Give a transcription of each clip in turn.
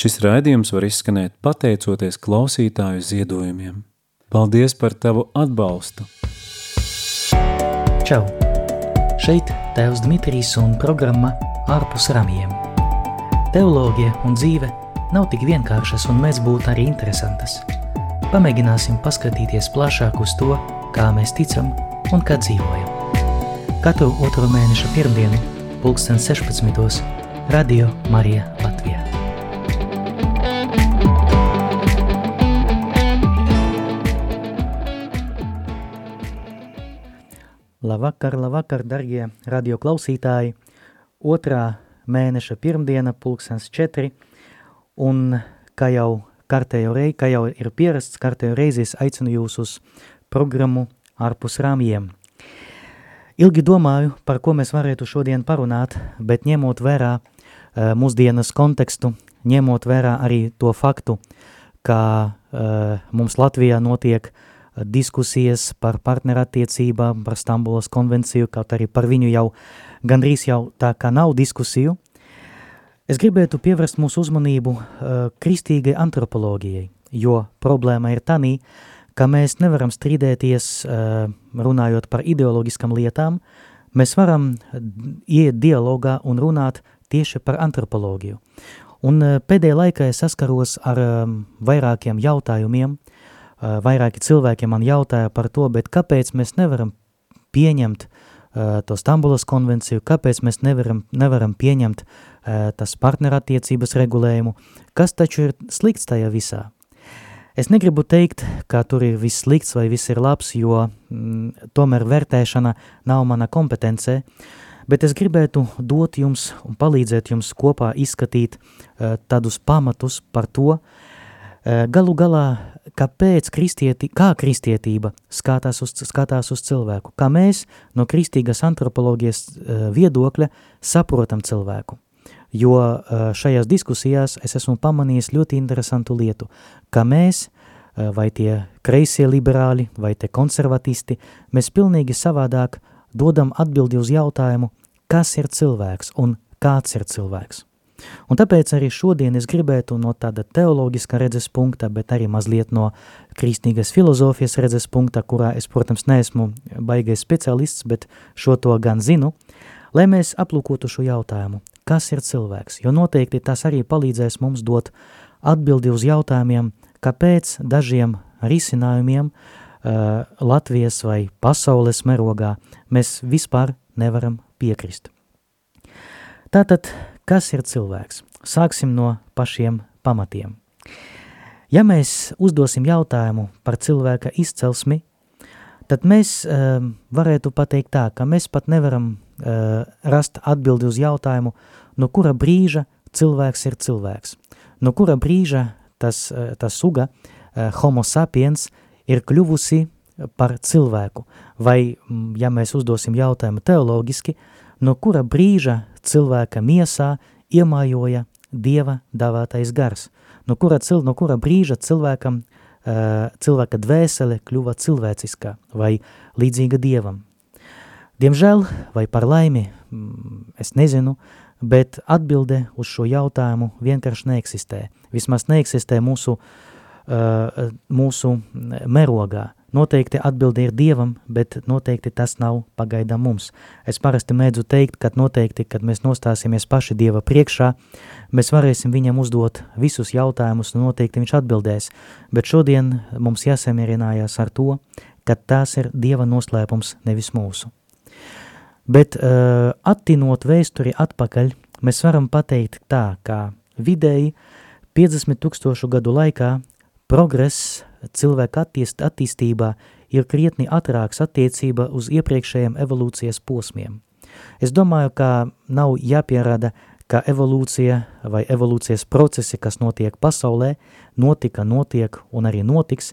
Šis raidījums var izskanēt pateicoties klausītāju ziedojumiem. Paldies par tavu atbalstu! Čau! Šeit Tēvs Dmitrijs un programma Ārpus ramiem. Teoloģija un dzīve nav tik vienkāršas un mēs būtu arī interesantas. Pamēģināsim paskatīties plašāk uz to, kā mēs ticam un kā dzīvojam. Katru otro mēneša pirmdienu, pulksten 16. Radio Marija Latvijā. Labvakar, labvakar, darbie radio klausītāji! Otrā mēneša pirmdiena, pulkstenis četri, un kā jau reizi, kā jau ir pierasts, kārtējo reizi es aicinu jūs uz programmu ārpus rāmjiem. Ilgi domāju, par ko mēs varētu šodien parunāt, bet ņemot vērā uh, mūsdienas kontekstu, ņemot vērā arī to faktu, ka uh, mums Latvijā notiek uh, diskusijas par partnerattiecībām, par Stambulas konvenciju, kaut arī par viņu jau gandrīz jau tā kā nav diskusiju. Es gribētu pievērst mūsu uzmanību uh, kristīgai antropoloģijai, jo problēma ir tanī, ka mēs nevaram strīdēties uh, runājot par ideoloģiskām lietām, mēs varam iet dialogā un runāt tieši par antropoloģiju. Un uh, pēdējā laikā es saskaros ar um, vairākiem jautājumiem, Eh, vairāki cilvēki man jautāja par to, bet kāpēc mēs nevaram pieņemt uh, to Stambulas konvenciju, kāpēc mēs nevaram, nevaram pieņemt uh, tas partnerattiecības regulējumu, kas taču ir slikts tajā visā. Es negribu teikt, ka tur ir viss slikts vai viss ir labs, jo mm, tomēr vērtēšana nav mana kompetence, bet es gribētu dot jums un palīdzēt jums kopā izskatīt uh, tādus pamatus par to, uh, galu galā kāpēc kristieti, kā kristietība skatās uz, skatās uz cilvēku, kā mēs no kristīgas antropoloģijas uh, viedokļa saprotam cilvēku. Jo uh, šajās diskusijās es esmu pamanījis ļoti interesantu lietu, ka mēs, vai tie kreisie liberāļi, vai tie konservatisti, mēs pilnīgi savādāk dodam atbildi uz jautājumu, kas ir cilvēks un kāds ir cilvēks. Un tāpēc arī šodien es gribētu no tāda teoloģiska redzes punkta, bet arī mazliet no kristīgas filozofijas redzes punkta, kurā es, protams, neesmu baigais speciālists, bet šo to gan zinu, lai mēs aplūkotu šo jautājumu, kas ir cilvēks, jo noteikti tas arī palīdzēs mums dot atbildi uz jautājumiem, kāpēc dažiem risinājumiem uh, Latvijas vai pasaules merogā mēs vispār nevaram piekrist. Tātad Kas ir cilvēks? Sāksim no pašiem pamatiem. Ja mēs uzdosim jautājumu par cilvēka izcelsmi, tad mēs uh, varētu pateikt tā, ka mēs pat nevaram uh, rast atbildi uz jautājumu, no kura brīža cilvēks ir cilvēks. No kura brīža tas, uh, tas suga, uh, homo sapiens, ir kļuvusi par cilvēku. Vai, ja mēs uzdosim jautājumu teoloģiski, no kura brīža cilvēka miesā iemājoja Dieva dāvātais gars, no kura, cil, no kura brīža cilvēkam, uh, cilvēka dvēsele kļuva cilvēciskā vai līdzīga Dievam. Diemžēl vai par laimi, es nezinu, bet atbilde uz šo jautājumu vienkārši neeksistē. Vismaz neeksistē mūsu, uh, mūsu merogā. Noteikti atbildi ir Dievam, bet noteikti tas nav pagaidām mums. Es parasti mēdzu teikt, ka noteikti, kad mēs nostāsimies paši Dieva priekšā, mēs varēsim viņam uzdot visus jautājumus un noteikti viņš atbildēs, bet šodien mums jāsamierinājās ar to, ka tās ir Dieva noslēpums, nevis mūsu. Bet uh, attinot vēsturi atpakaļ, mēs varam pateikt tā, ka vidēji 50 tūkstošu gadu laikā progress cilvēka attīst, attīstībā ir krietni atrāks attiecība uz iepriekšējiem evolūcijas posmiem. Es domāju, ka nav jāpierāda, ka evolūcija vai evolūcijas procesi, kas notiek pasaulē, notika, notiek un arī notiks,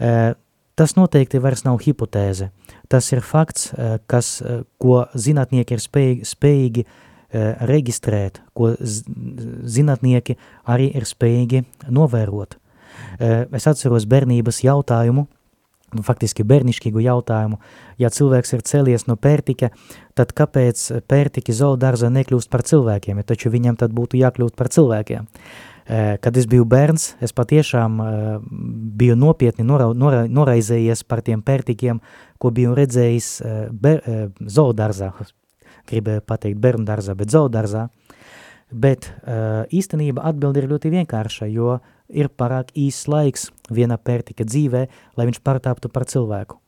e, tas noteikti vairs nav hipotēze. Tas ir fakts, e, kas, e, ko zinātnieki ir spējīgi, spējīgi reģistrēt, ko zinātnieki arī ir spējīgi novērot. Eh, es atceros bērnības jautājumu, nu, faktiski bērnišķīgu jautājumu. Ja cilvēks ir cēlies no pērtika, tad kāpēc pērtiki zoodārza nekļūst par cilvēkiem, ja taču viņam tad būtu jākļūt par cilvēkiem? Kad es biju bērns, es patiešām biju nopietni nora, nora, noraizējies par tiem pērtikiem, ko biju redzējis ber, zoodarzā, gribēju pateikt bērndarzā, bet zoodarzā, bet īstenība atbildi ir ļoti vienkārša, jo ir pārāk īsts laiks viena pērtika dzīvē, lai viņš pārtāptu par cilvēku.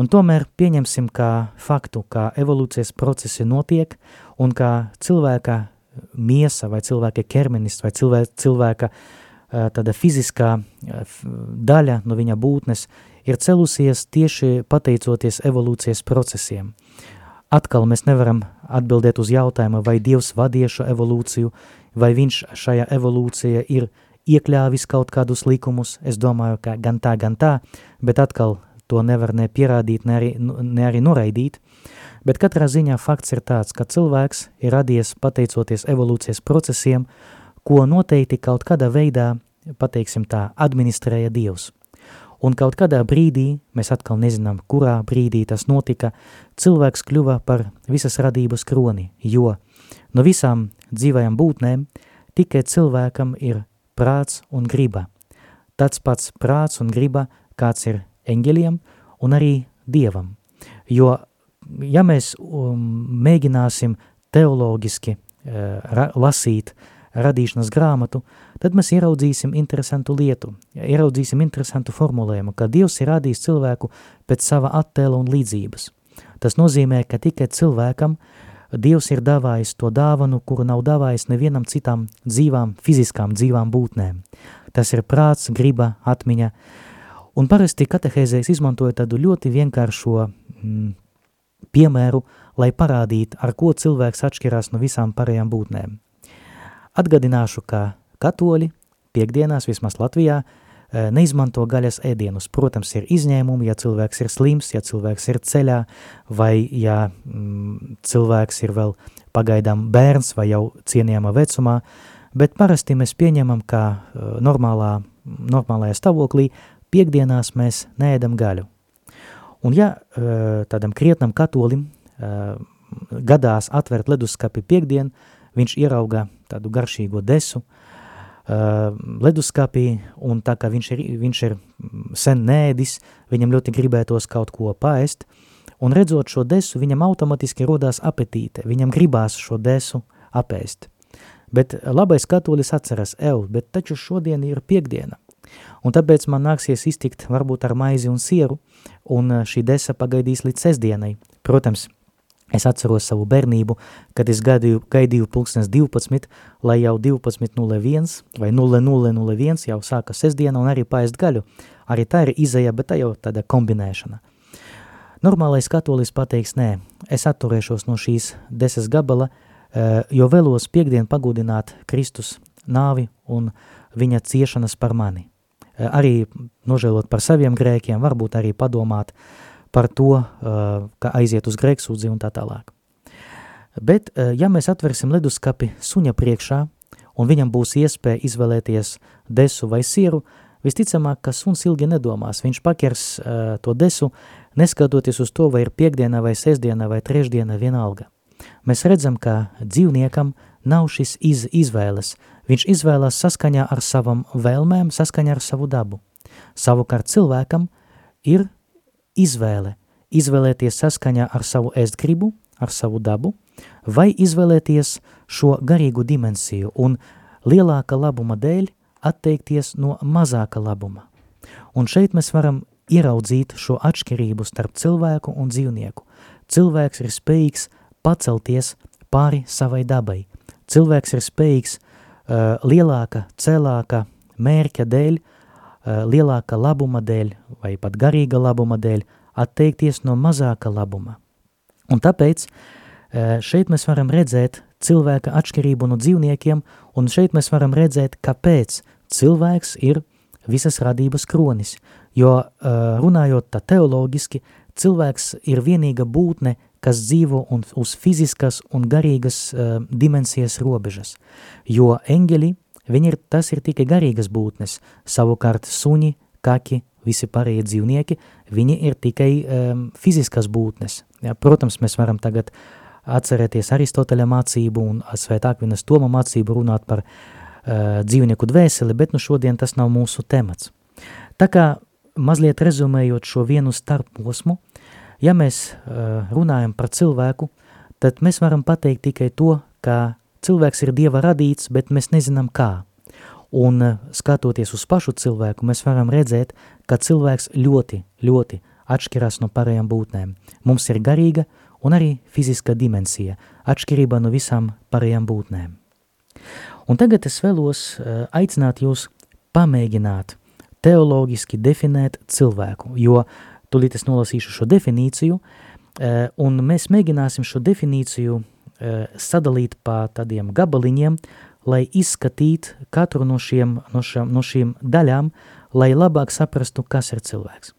Un tomēr pieņemsim kā faktu, kā evolūcijas procesi notiek un kā cilvēka miesa vai cilvēka ķermenis vai cilvēka, cilvēka tāda fiziskā daļa no viņa būtnes ir celusies tieši pateicoties evolūcijas procesiem. Atkal mēs nevaram atbildēt uz jautājumu, vai Dievs vadīja šo evolūciju, vai viņš šajā evolūcijā ir iekļāvis kaut kādus likumus. Es domāju, ka gan tā, gan tā, bet atkal to nevar ne pierādīt, ne arī, ne arī noraidīt. Bet katrā ziņā fakts ir tāds, ka cilvēks ir radies pateicoties evolūcijas procesiem, ko noteikti kaut kādā veidā, pateiksim tā, administrēja Dievs. Un kaut kādā brīdī, mēs atkal nezinām, kurā brīdī tas notika, cilvēks kļuva par visas radības kroni, jo no visām dzīvajām būtnēm tikai cilvēkam ir prāts un griba. Tāds pats prāts un griba, kāds ir eņģeļiem un arī Dievam. Jo, ja mēs um, mēģināsim teologiski uh, ra lasīt radīšanas grāmatu, tad mēs ieraudzīsim interesantu lietu, ieraudzīsim interesantu formulējumu, ka Dievs ir radījis cilvēku pēc sava attēla un līdzības. Tas nozīmē, ka tikai cilvēkam Dievs ir davājis to dāvanu, kuru nav davājis nevienam citām dzīvām, fiziskām dzīvām būtnēm. Tas ir prāts, griba, atmiņa, Un parasti katehēzēs izmantoja tādu ļoti vienkāršo mm, piemēru, lai parādītu, ar ko cilvēks atšķirās no visām pārējām būtnēm. Atgadināšu, ka katoļi piekdienās, vismaz Latvijā, neizmanto gaļas ēdienus. Protams, ir izņēmumi, ja cilvēks ir slims, ja cilvēks ir ceļā, vai ja mm, cilvēks ir vēl pagaidām bērns vai jau cienījama vecumā, bet parasti mēs pieņemam, ka uh, normālā, normālajā stāvoklī piekdienās mēs neēdam gaļu. Un ja tādam krietnam katolim gadās atvērt leduskapi piekdien, viņš ierauga tādu garšīgo desu leduskapī, un tā kā viņš ir, viņš ir sen nēdis, viņam ļoti gribētos kaut ko paēst, un redzot šo desu, viņam automatiski rodās apetīte, viņam gribās šo desu apēst. Bet labais katolis atceras, ev, bet taču šodien ir piekdiena. Un tāpēc man nāksies iztikt varbūt ar maizi un sieru, un eh, šī desa pagaidīs līdz sestdienai. Protams, es atceros savu bērnību, kad es gaidīju, gaidīju pulkstens 12, lai jau 12.01 vai 00.01 jau sāka sestdiena un arī paēst gaļu. Arī tā ir izēja, bet tā jau tāda kombinēšana. Normālais katolis pateiks, nē, es atturēšos no šīs desas gabala, eh, jo vēlos piekdien pagudināt Kristus nāvi un viņa ciešanas par mani. Eh, arī nožēlot par saviem grēkiem, varbūt arī padomāt par to, eh, ka aiziet uz grēksūdzi un tā tālāk. Bet, eh, ja mēs atversim leduskapi suņa priekšā, un viņam būs iespēja izvēlēties desu vai sieru, visticamāk, ka suns ilgi nedomās. Viņš pakers uh, to desu, neskatoties uz to, vai ir piekdiena vai sestdiena vai trešdiena vienalga. Mēs redzam, ka dzīvniekam nav šis iz, izvēles, Viņš izvēlās saskaņā ar savam vēlmēm, saskaņā ar savu dabu. Savukārt cilvēkam ir izvēle, izvēlēties saskaņā ar savu ēstgribu, ar savu dabu, vai izvēlēties šo garīgu dimensiju un lielāka labuma dēļ atteikties no mazāka labuma. Un šeit mēs varam ieraudzīt šo atšķirību starp cilvēku un dzīvnieku. Cilvēks ir spējīgs pacelties pāri savai dabai. Cilvēks ir spējīgs uh, lielāka, celāka mērķa dēļ, eh, lielāka labuma dēļ vai pat garīga labuma dēļ atteikties no mazāka labuma. Un tāpēc eh, šeit mēs varam redzēt cilvēka atšķirību no dzīvniekiem, un šeit mēs varam redzēt, kāpēc cilvēks ir visas radības kronis, jo runājot tā teologiski, cilvēks ir vienīga būtne, kas dzīvo un uz fiziskas un garīgas dimensijas robežas, jo eņģeļi, viņi ir, tas ir tikai garīgas būtnes, savukārt suņi, kaki, visi pārējie dzīvnieki, viņi ir tikai um, fiziskas būtnes. Ja, protams, mēs varam tagad atcerēties Aristoteļa mācību un Svētākvinas Toma mācību runāt par dzīvnieku dvēseli, bet nu šodien tas nav mūsu temats. Tā kā mazliet rezumējot šo vienu starposmu, ja mēs uh, runājam par cilvēku, tad mēs varam pateikt tikai to, ka cilvēks ir Dieva radīts, bet mēs nezinām kā. Un uh, skatoties uz pašu cilvēku, mēs varam redzēt, ka cilvēks ļoti, ļoti atšķirās no pārējām būtnēm. Mums ir garīga un arī fiziska dimensija, atšķirībā no visām pārējām būtnēm. Un tagad es vēlos uh, aicināt jūs pamēģināt teoloģiski definēt cilvēku, jo tulīt es nolasīšu šo definīciju, eh, un mēs mēģināsim šo definīciju eh, sadalīt pa tādiem gabaliņiem, lai izskatītu katru no, šiem, no, šiem, no šīm daļām, lai labāk saprastu, kas ir cilvēks.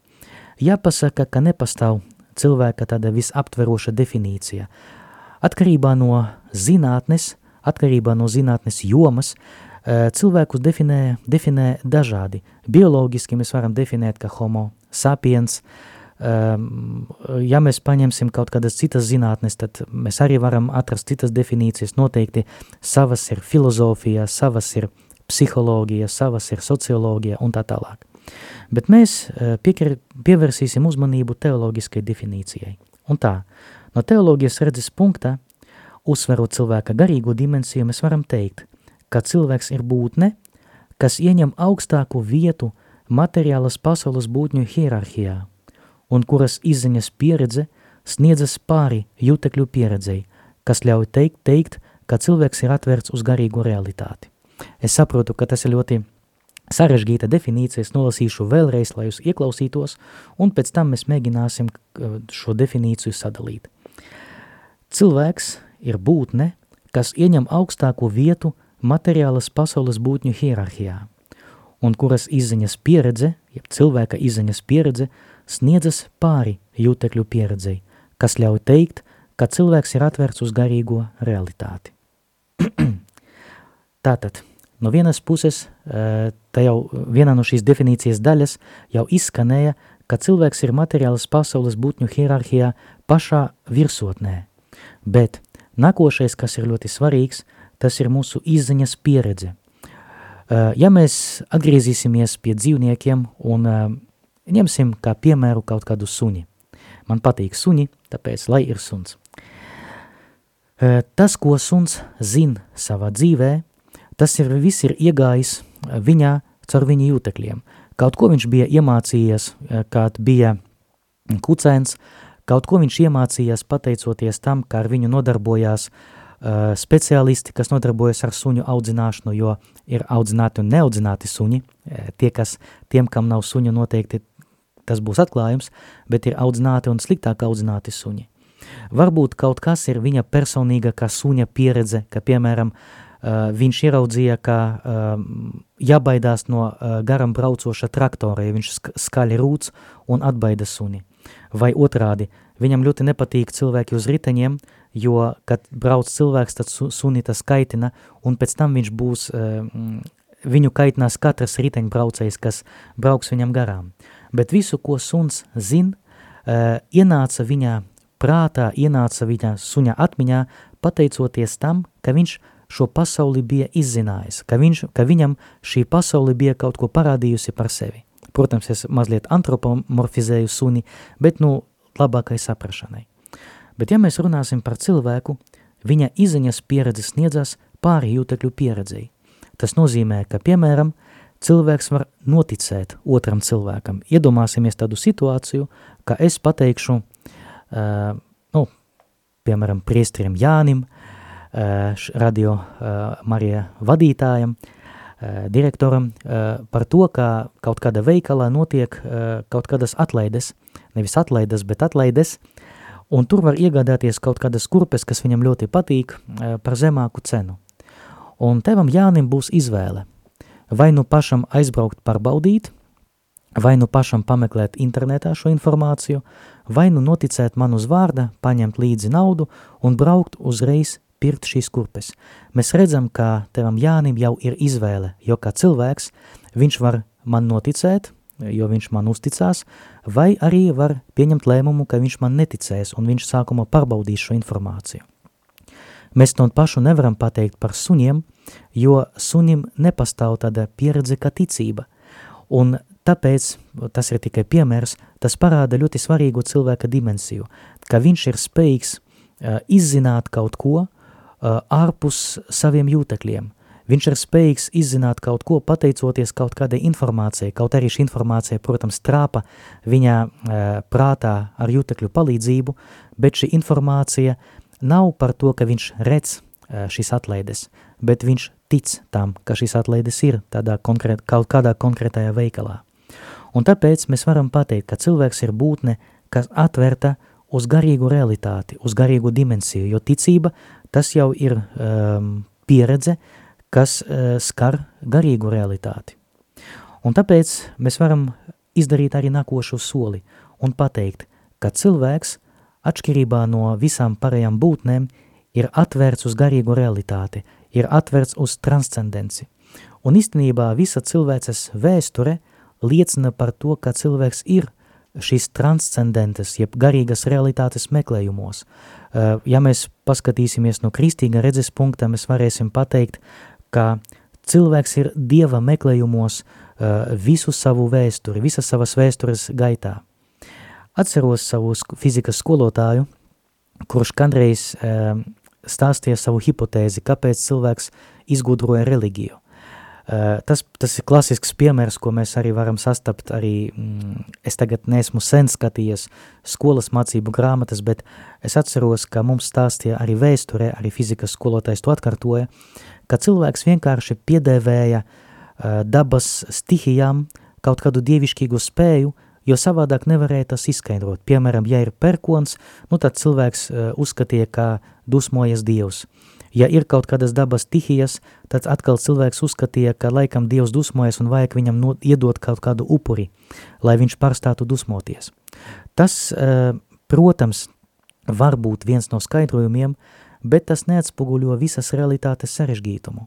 Jāpasaka, ka nepastāv cilvēka tāda visaptveroša definīcija. Atkarībā no zinātnes, atkarībā no zinātnes jomas, uh, Eh, cilvēkus definē, definē dažādi. Bioloģiski mēs varam definēt, ka homo sapiens, ehm, ja mēs paņemsim kaut kādas citas zinātnes, tad mēs arī varam atrast citas definīcijas. Noteikti savas ir filozofija, savas ir psiholoģija, savas ir socioloģija un tā tālāk. Bet mēs eh, piekar, pievērsīsim uzmanību teoloģiskai definīcijai. Un tā, no teoloģijas redzes punkta, uzsverot cilvēka garīgo dimensiju, mēs varam teikt, ka cilvēks ir būtne, kas ieņem augstāku vietu materiālas pasaules būtņu hierarhijā, un kuras izziņas pieredze sniedzas pāri jūtekļu pieredzei, kas ļauj teikt, teikt, ka cilvēks ir atvērts uz garīgu realitāti. Es saprotu, ka tas ir ļoti sarežģīta definīcija, es nolasīšu vēlreiz, lai jūs ieklausītos, un pēc tam mēs mēģināsim šo definīciju sadalīt. Cilvēks ir būtne, kas ieņem augstāko vietu materiālas pasaules būtņu hierarhijā, un kuras izziņas pieredze, jeb cilvēka izziņas pieredze, sniedzas pāri jūtekļu pieredzei, kas ļauj teikt, ka cilvēks ir atvērts uz garīgo realitāti. Tātad, no vienas puses, eh, tā jau viena no šīs definīcijas daļas jau izskanēja, ka cilvēks ir materiālas pasaules būtņu hierarhijā pašā virsotnē, bet nākošais, kas ir ļoti svarīgs, tas ir mūsu izziņas pieredze. Uh, ja mēs atgriezīsimies pie dzīvniekiem un uh, ņemsim kā piemēru kaut kādu suņi. Man patīk suņi, tāpēc lai ir suns. Uh, tas, ko suns zin savā dzīvē, tas ir viss ir iegājis viņā caur viņa jūtekļiem. Kaut ko viņš bija iemācījies, kad bija kucēns, kaut ko viņš iemācījās pateicoties tam, kā ar viņu nodarbojās uh, speciālisti, kas nodarbojas ar suņu audzināšanu, jo ir audzināti un neaudzināti suņi. Tie, kas, tiem, kam nav suņu, noteikti tas būs atklājums, bet ir audzināti un sliktāk audzināti suņi. Varbūt kaut kas ir viņa personīga kā suņa pieredze, ka, piemēram, uh, viņš ieraudzīja, ka uh, jābaidās no uh, garam braucoša traktora, ja viņš skaļi rūc un atbaida suni. Vai otrādi, viņam ļoti nepatīk cilvēki uz riteņiem, jo, kad brauc cilvēks, tad suni tas kaitina, un pēc tam viņš būs, eh, viņu kaitinās katrs riteņbraucējs, kas brauks viņam garām. Bet visu, ko suns zin, eh, ienāca viņa prātā, ienāca viņa suņa atmiņā, pateicoties tam, ka viņš šo pasauli bija izzinājis, ka, viņš, ka viņam šī pasauli bija kaut ko parādījusi par sevi. Protams, es mazliet antropomorfizēju suni, bet, nu, labākai saprašanai. Bet ja mēs runāsim par cilvēku, viņa iziņas pieredze sniedzas pāri jūtekļu pieredzei. Tas nozīmē, ka, piemēram, cilvēks var noticēt otram cilvēkam. Iedomāsimies tādu situāciju, ka es pateikšu, uh, nu, piemēram, priesterim Jānim, uh, radio uh, Marija vadītājam, uh, direktoram, uh, par to, ka kaut kāda veikalā notiek uh, kaut kādas atlaides, nevis atlaides, bet atlaides, un tur var iegādāties kaut kādas kurpes, kas viņam ļoti patīk, eh, par zemāku cenu. Un tevam Jānim būs izvēle. Vai nu pašam aizbraukt pārbaudīt, vai nu pašam pameklēt internetā šo informāciju, vai nu noticēt man uz vārda, paņemt līdzi naudu un braukt uzreiz pirkt šīs kurpes. Mēs redzam, ka tevam Jānim jau ir izvēle, jo kā cilvēks viņš var man noticēt, jo viņš man uzticās, vai arī var pieņemt lēmumu, ka viņš man neticēs un viņš sākumā pārbaudīs šo informāciju. Mēs to pašu nevaram pateikt par suņiem, jo sunim nepastāv tāda pieredze kā ticība. Un tāpēc, tas ir tikai piemērs, tas parāda ļoti svarīgu cilvēka dimensiju, ka viņš ir spējīgs uh, izzināt kaut ko uh, ārpus saviem jūtekļiem. Viņš ir spējīgs izzināt kaut ko pateicoties kaut kādai informācijai, kaut arī šī informācija, protams, trāpa viņa uh, prātā ar jūtekļu palīdzību, bet šī informācija nav par to, ka viņš redz uh, šīs atlaides, bet viņš tic tam, ka šīs atlaides ir tādā konkrēt, kaut kādā konkrētajā veikalā. Un tāpēc mēs varam pateikt, ka cilvēks ir būtne, kas atverta uz garīgu realitāti, uz garīgu dimensiju, jo ticība tas jau ir um, pieredze, kas uh, skar garīgu realitāti. Un tāpēc mēs varam izdarīt arī nākošo soli un pateikt, ka cilvēks, atšķirībā no visām pārējām būtnēm, ir atvērts uz garīgu realitāti, ir atvērts uz transcendenci. Un īstenībā visa cilvēces vēsture liecina par to, ka cilvēks ir šīs transcendentes, jeb garīgas realitātes meklējumos. Uh, ja mēs paskatīsimies no kristīga redzes punkta, mēs varēsim pateikt, ka cilvēks ir Dieva meklējumos uh, visu savu vēsturi, visas savas vēstures gaitā. Atceros savu fizikas skolotāju, kurš kādreiz uh, stāstīja savu hipotēzi, kāpēc cilvēks izgudroja reliģiju. Uh, tas, tas ir klasisks piemērs, ko mēs arī varam sastapt arī, mm, es tagad neesmu sen skatījies skolas mācību grāmatas, bet es atceros, ka mums stāstīja arī vēsturē, arī fizikas skolotājs to atkārtoja, ka cilvēks vienkārši piedēvēja uh, dabas stihijām kaut kādu dievišķīgu spēju, jo savādāk nevarēja tas izskaidrot. Piemēram, ja ir perkons, nu tad cilvēks uh, uzskatīja, ka dusmojas Dievs. Ja ir kaut kādas dabas stihijas, tad atkal cilvēks uzskatīja, ka laikam Dievs dusmojas un vajag viņam no, iedot kaut kādu upuri, lai viņš pārstātu dusmoties. Tas, uh, protams, var būt viens no skaidrojumiem, bet tas neatspoguļo visas realitātes sarežģītumu.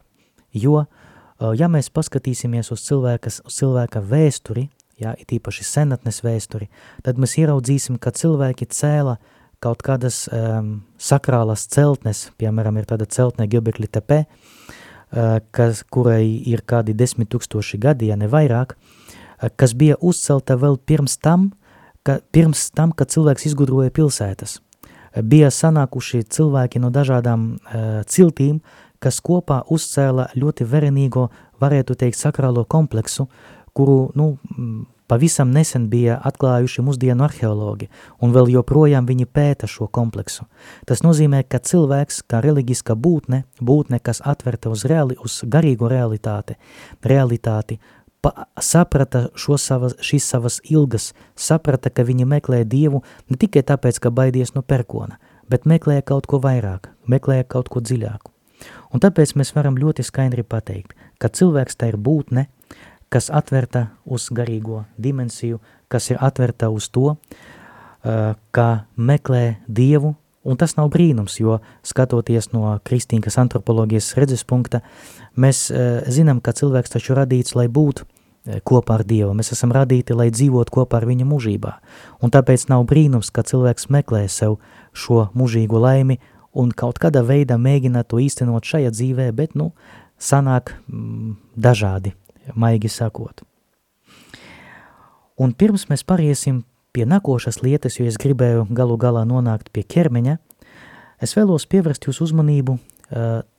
Jo, uh, ja mēs paskatīsimies uz, cilvēkas, uz cilvēka vēsturi, ja, it īpaši senatnes vēsturi, tad mēs ieraudzīsim, ka cilvēki cēla kaut kādas um, sakrālas celtnes, piemēram, ir tāda celtne Göbekli tepe, uh, kas, kurai ir kādi desmit tūkstoši gadi, ja ne vairāk, uh, kas bija uzcelta vēl pirms tam, ka, pirms tam, kad cilvēks izgudroja pilsētas. Uh, bija sanākuši cilvēki no dažādām uh, ciltīm, kas kopā uzcēla ļoti verenīgo, varētu teikt, sakrālo kompleksu, kuru nu, pavisam nesen bija atklājuši mūsdienu arheologi, un vēl joprojām viņi pēta šo kompleksu. Tas nozīmē, ka cilvēks, kā reliģiska būtne, būtne, kas atverta uz, reali, uz garīgu realitāti, realitāti pa, saprata šo savas, šīs savas ilgas, saprata, ka viņi meklē Dievu ne tikai tāpēc, ka baidies no perkona, bet meklēja kaut ko vairāk, meklēja kaut ko dziļāku. Un tāpēc mēs varam ļoti skaidri pateikt, ka cilvēks tā ir būtne, kas atverta uz garīgo dimensiju, kas ir atverta uz to, ka meklē Dievu, un tas nav brīnums, jo skatoties no kristīgas antropoloģijas redzes punkta, mēs zinām, ka cilvēks taču radīts, lai būtu kopā ar Dievu. Mēs esam radīti, lai dzīvot kopā ar viņa mūžībā. Un tāpēc nav brīnums, ka cilvēks meklē sev šo mūžīgo laimi un kaut kādā veidā mēģina to īstenot šajā dzīvē, bet, nu, sanāk mm, dažādi maigi sakot. Un pirms mēs pariesim pie nākošas lietas, jo es gribēju galu galā nonākt pie ķermeņa, es vēlos pievērst jūsu uzmanību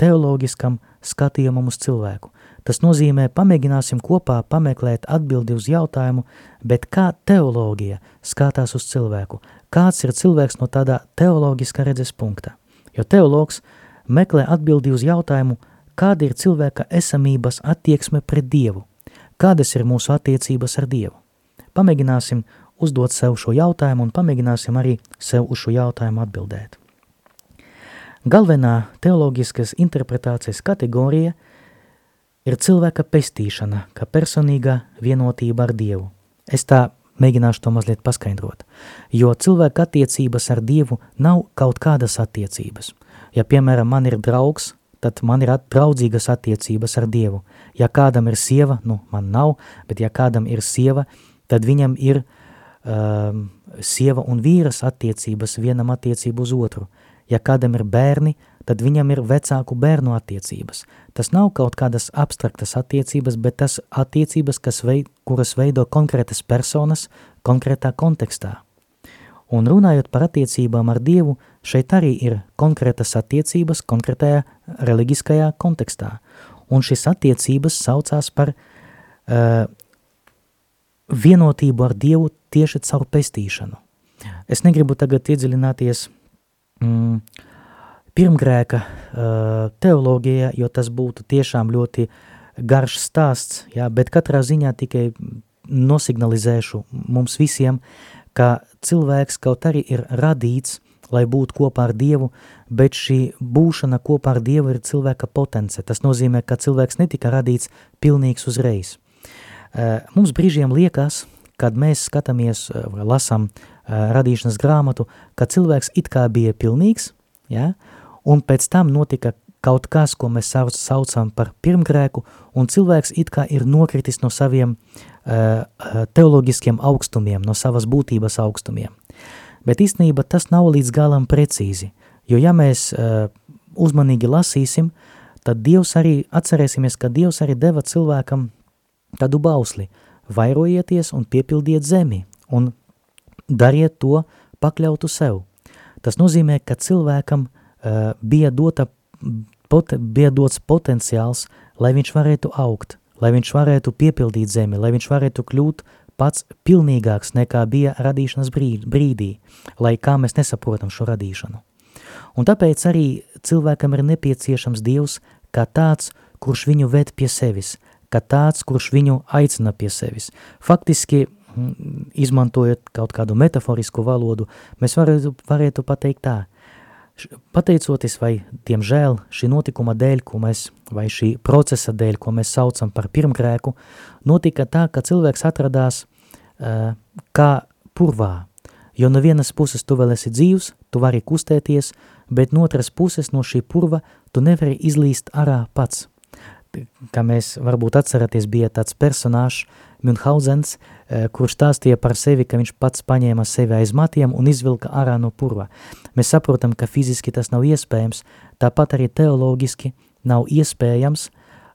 teoloģiskam skatījumam uz cilvēku. Tas nozīmē, pamēģināsim kopā pameklēt atbildi uz jautājumu, bet kā teoloģija skatās uz cilvēku? Kāds ir cilvēks no tādā teoloģiska redzes punkta? Jo teologs meklē atbildi uz jautājumu, kāda ir cilvēka esamības attieksme pret Dievu, kādas ir mūsu attiecības ar Dievu. Pamēģināsim uzdot sev šo jautājumu un pamēģināsim arī sev uz šo jautājumu atbildēt. Galvenā teoloģiskas interpretācijas kategorija ir cilvēka pestīšana, kā personīga vienotība ar Dievu. Es tā mēģināšu to mazliet paskaidrot, jo cilvēka attiecības ar Dievu nav kaut kādas attiecības. Ja, piemēram, man ir draugs, tad man ir draudzīgas attiecības ar Dievu. Ja kādam ir sieva, nu, man nav, bet ja kādam ir sieva, tad viņam ir um, sieva un vīras attiecības vienam attiecību uz otru. Ja kādam ir bērni, tad viņam ir vecāku bērnu attiecības. Tas nav kaut kādas abstraktas attiecības, bet tas attiecības, kas veid, kuras veido konkrētas personas konkrētā kontekstā. Un runājot par attiecībām ar Dievu, šeit arī ir konkrētas attiecības konkrētajā reliģiskajā kontekstā. Un šis attiecības saucās par uh, vienotību ar Dievu tieši caur pestīšanu. Es negribu tagad iedziļināties mm, pirmgrēka uh, teoloģijā, jo tas būtu tiešām ļoti garš stāsts, jā, bet katrā ziņā tikai nosignalizēšu mums visiem, ka cilvēks kaut arī ir radīts, lai būtu kopā ar Dievu, bet šī būšana kopā ar Dievu ir cilvēka potence. Tas nozīmē, ka cilvēks netika radīts pilnīgs uzreiz. Uh, mums brīžiem liekas, kad mēs skatāmies vai lasām radīšanas grāmatu, ka cilvēks it kā bija pilnīgs, ja, un pēc tam notika kaut kas, ko mēs saucam par pirmgrēku, un cilvēks it kā ir nokritis no saviem teoloģiskiem augstumiem, no savas būtības augstumiem. Bet īstenībā tas nav līdz galam precīzi, jo ja mēs uh, uzmanīgi lasīsim, tad Dievs arī, atcerēsimies, ka Dievs arī deva cilvēkam tādu bausli, vairojieties un piepildiet zemi, un dariet to pakļautu sev. Tas nozīmē, ka cilvēkam uh, bija, dota, pot, bija dots potenciāls, lai viņš varētu augt, lai viņš varētu piepildīt zemi, lai viņš varētu kļūt pats pilnīgāks nekā bija radīšanas brīdī, lai kā mēs nesaprotam šo radīšanu. Un tāpēc arī cilvēkam ir nepieciešams Dievs kā tāds, kurš viņu ved pie sevis, kā tāds, kurš viņu aicina pie sevis. Faktiski izmantojot kaut kādu metaforisku valodu, mēs varētu, varētu pateikt tā, pateicoties vai, diemžēl, šī notikuma dēļ, ko mēs, vai šī procesa dēļ, ko mēs saucam par pirmgrēku, notika tā, ka cilvēks atradās uh, kā purvā, jo no vienas puses tu vēl esi dzīvs, tu vari kustēties, bet no otras puses no šī purva tu nevari izlīst arā pats. Kā mēs varbūt atceraties, bija tāds personāžs, Münhausens, eh, kurš stāstīja par sevi, ka viņš pats paņēma sevi aiz matiem un izvilka ārā no purva. Mēs saprotam, ka fiziski tas nav iespējams, tāpat arī teoloģiski nav iespējams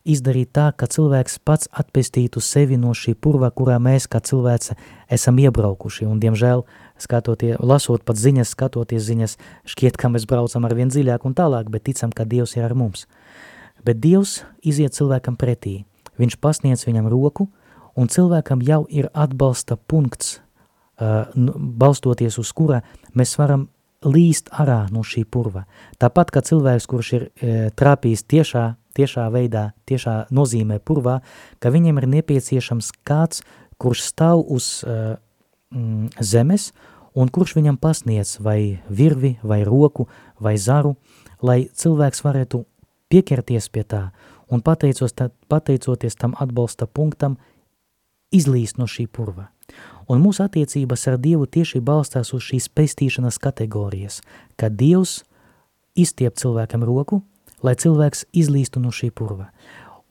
izdarīt tā, ka cilvēks pats atpestītu sevi no šī purva, kurā mēs kā cilvēce esam iebraukuši. Un, diemžēl, skatoties, lasot pat ziņas, skatoties ziņas, šķiet, ka mēs braucam ar vien dziļāk un tālāk, bet ticam, ka Dievs ir ar mums. Bet Dievs iziet cilvēkam pretī. Viņš pasniedz viņam roku, un cilvēkam jau ir atbalsta punkts, uh, balstoties uz kura mēs varam līst arā no šī purva. Tāpat kā cilvēks, kurš ir trāpījis tiešā, tiešā veidā, tiešā nozīmē purvā, ka viņam ir nepieciešams kāds, kurš stāv uz e, mm, zemes un kurš viņam pasniedz vai virvi, vai roku, vai zaru, lai cilvēks varētu pieķerties pie tā un pateicos, tā, pateicoties tam atbalsta punktam, izlīst no šī purva. Un mūsu attiecības ar Dievu tieši balstās uz šīs pestīšanas kategorijas, ka Dievs izstiep cilvēkam roku, lai cilvēks izlīstu no šī purva.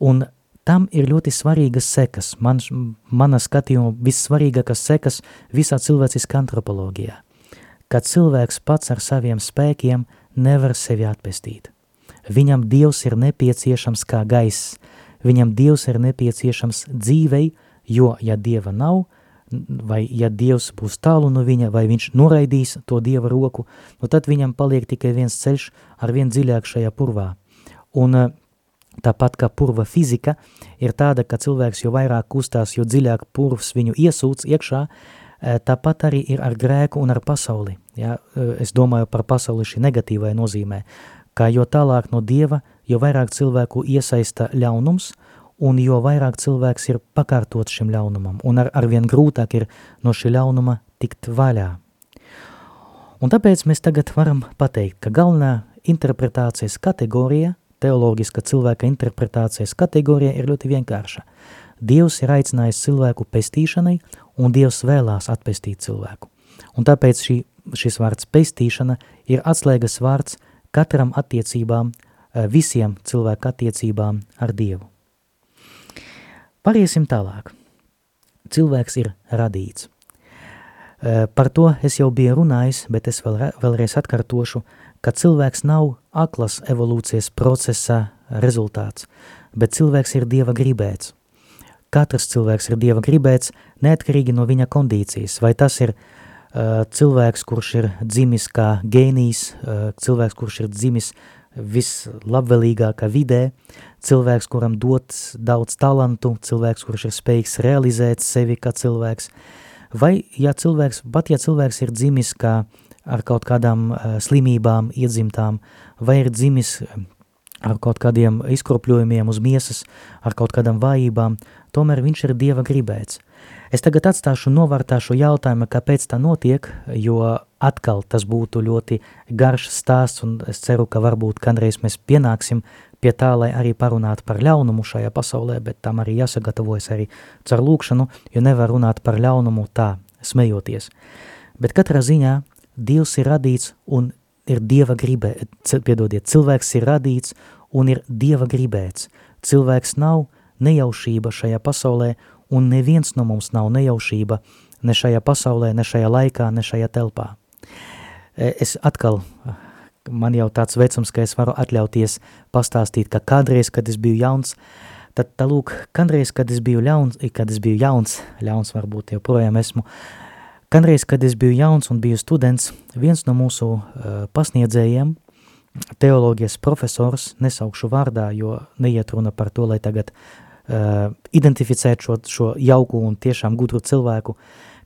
Un tam ir ļoti svarīgas sekas, man, mana skatījuma vissvarīgākas sekas visā cilvēciskā antropoloģijā, kad cilvēks pats ar saviem spēkiem nevar sevi atpestīt. Viņam Dievs ir nepieciešams kā gaiss, viņam Dievs ir nepieciešams dzīvei, jo, ja Dieva nav, vai ja Dievs būs tālu no viņa, vai viņš noraidīs to Dieva roku, nu tad viņam paliek tikai viens ceļš ar vien dziļāk šajā purvā. Un eh, tāpat kā purva fizika ir tāda, ka cilvēks jo vairāk kustās, jo dziļāk purvs viņu iesūc iekšā, eh, tāpat arī ir ar grēku un ar pasauli. Ja? Eh, es domāju par pasauli šī negatīvai nozīmē, ka jo tālāk no Dieva, jo vairāk cilvēku iesaista ļaunums, un jo vairāk cilvēks ir pakārtot šim ļaunumam, un ar, arvien grūtāk ir no šī ļaunuma tikt vaļā. Un tāpēc mēs tagad varam pateikt, ka galvenā interpretācijas kategorija, teoloģiska cilvēka interpretācijas kategorija ir ļoti vienkārša. Dievs ir aicinājis cilvēku pestīšanai, un Dievs vēlās atpestīt cilvēku. Un tāpēc šī, šis vārds pestīšana ir atslēgas vārds katram attiecībām, eh, visiem cilvēku attiecībām ar Dievu. Pariesim tālāk. Cilvēks ir radīts. Par to es jau biju runājis, bet es vēl, vēlreiz atkārtošu, ka cilvēks nav aklas evolūcijas procesa rezultāts, bet cilvēks ir Dieva gribēts. Katrs cilvēks ir Dieva gribēts, neatkarīgi no viņa kondīcijas, vai tas ir uh, cilvēks, kurš ir dzimis kā gēnijs, uh, cilvēks, kurš ir dzimis vislabvēlīgākā vidē, cilvēks, kuram dots daudz talantu, cilvēks, kurš ir spējīgs realizēt sevi kā cilvēks, vai ja cilvēks, pat ja cilvēks ir dzimis kā ar kaut kādām uh, slimībām iedzimtām, vai ir dzimis ar kaut kādiem izkropļojumiem uz miesas, ar kaut kādām vājībām, tomēr viņš ir Dieva gribēts. Es tagad atstāšu novārtā šo jautājumu, kāpēc tā notiek, jo atkal tas būtu ļoti garš stāsts, un es ceru, ka varbūt kādreiz mēs pienāksim pie tā, lai arī parunātu par ļaunumu šajā pasaulē, bet tam arī jāsagatavojas arī caur lūkšanu, jo nevar runāt par ļaunumu tā, smejoties. Bet katrā ziņā Dievs ir radīts un ir Dieva gribē, piedodiet, cilvēks ir radīts un ir Dieva gribēts. Cilvēks nav nejaušība šajā pasaulē, un neviens no mums nav nejaušība ne šajā pasaulē, ne šajā laikā, ne šajā telpā. E, es atkal, man jau tāds vecums, ka es varu atļauties pastāstīt, ka kādreiz, kad es biju jauns, tad, tā lūk, kādreiz, kad es biju ļauns, kad es biju jauns, ļauns varbūt joprojām esmu, kādreiz, kad es biju jauns un biju students, viens no mūsu uh, pasniedzējiem, teoloģijas profesors, nesaukšu vārdā, jo neiet runa par to, lai tagad uh, identificēt šo, šo jauku un tiešām gudru cilvēku.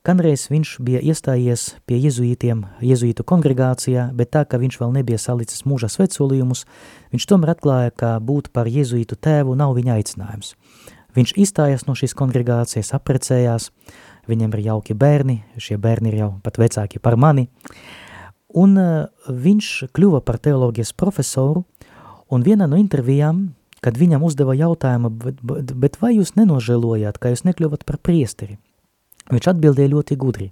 Kādreiz viņš bija iestājies pie jezuītiem, jezuītu kongregācijā, bet tā, ka viņš vēl nebija salicis mūža svecolījumus, viņš tomēr atklāja, ka būt par jezuītu tēvu nav viņa aicinājums. Viņš izstājās no šīs kongregācijas, aprecējās, viņam ir jauki bērni, šie bērni ir jau pat vecāki par mani, un uh, viņš kļuva par teoloģijas profesoru, un vienā no intervijām kad viņam uzdeva jautājumu, bet, bet, bet vai jūs nenožēlojāt, ka jūs nekļuvat par priesteri? Viņš atbildēja ļoti gudri.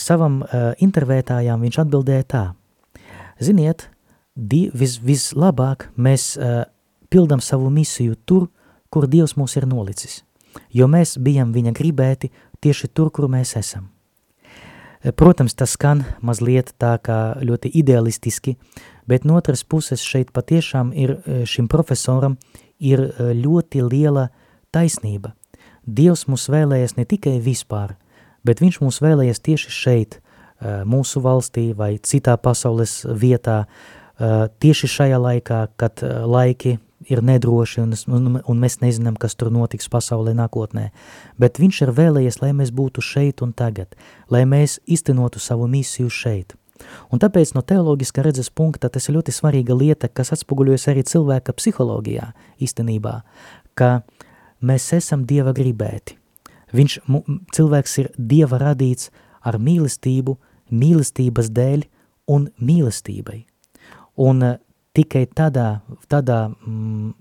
Savam uh, intervētājām viņš atbildēja tā. Ziniet, di, vis, vislabāk mēs uh, pildam savu misiju tur, kur Dievs mūs ir nolicis, jo mēs bijam viņa gribēti tieši tur, kur mēs esam. Protams, tas skan mazliet tā kā ļoti idealistiski, bet no otras puses šeit patiešām ir šim profesoram ir ļoti liela taisnība. Dievs mūs vēlējies ne tikai vispār, bet viņš mūs vēlējies tieši šeit, mūsu valstī vai citā pasaules vietā, tieši šajā laikā, kad laiki ir nedroši un, un, un mēs nezinām, kas tur notiks pasaulē nākotnē. Bet viņš ir vēlējies, lai mēs būtu šeit un tagad, lai mēs iztenotu savu misiju šeit. Un tāpēc no teoloģiskā redzes punkta tas ir ļoti svarīga lieta, kas atspoguļojas arī cilvēka psiholoģijā īstenībā, ka mēs esam Dieva gribēti. Viņš, cilvēks ir Dieva radīts ar mīlestību, mīlestības dēļ un mīlestībai. Un tikai tādā, tādā, mm,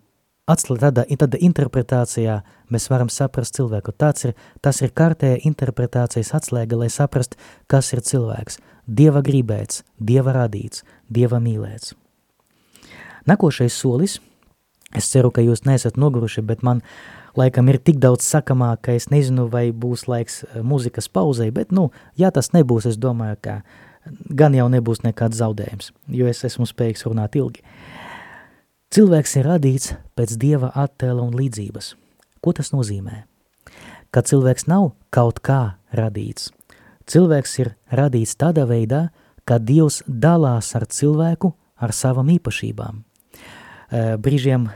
atslē, tādā, tādā interpretācijā mēs varam saprast cilvēku. Tāds ir, tas ir kārtēja interpretācijas atslēga, lai saprast, kas ir cilvēks. Dieva gribēts, Dieva radīts, Dieva mīlēts. Nākošais solis, es ceru, ka jūs neesat noguruši, bet man laikam ir tik daudz sakamā, ka es nezinu, vai būs laiks eh, mūzikas pauzei, bet, nu, ja tas nebūs, es domāju, ka uh, gan jau nebūs nekāds zaudējums, jo es esmu spējīgs runāt ilgi. Cilvēks ir radīts pēc Dieva attēla un līdzības. Ko tas nozīmē? Ka cilvēks nav kaut kā radīts. Cilvēks ir radīts tādā veidā, ka Dievs dalās ar cilvēku ar savām īpašībām. Brīžiem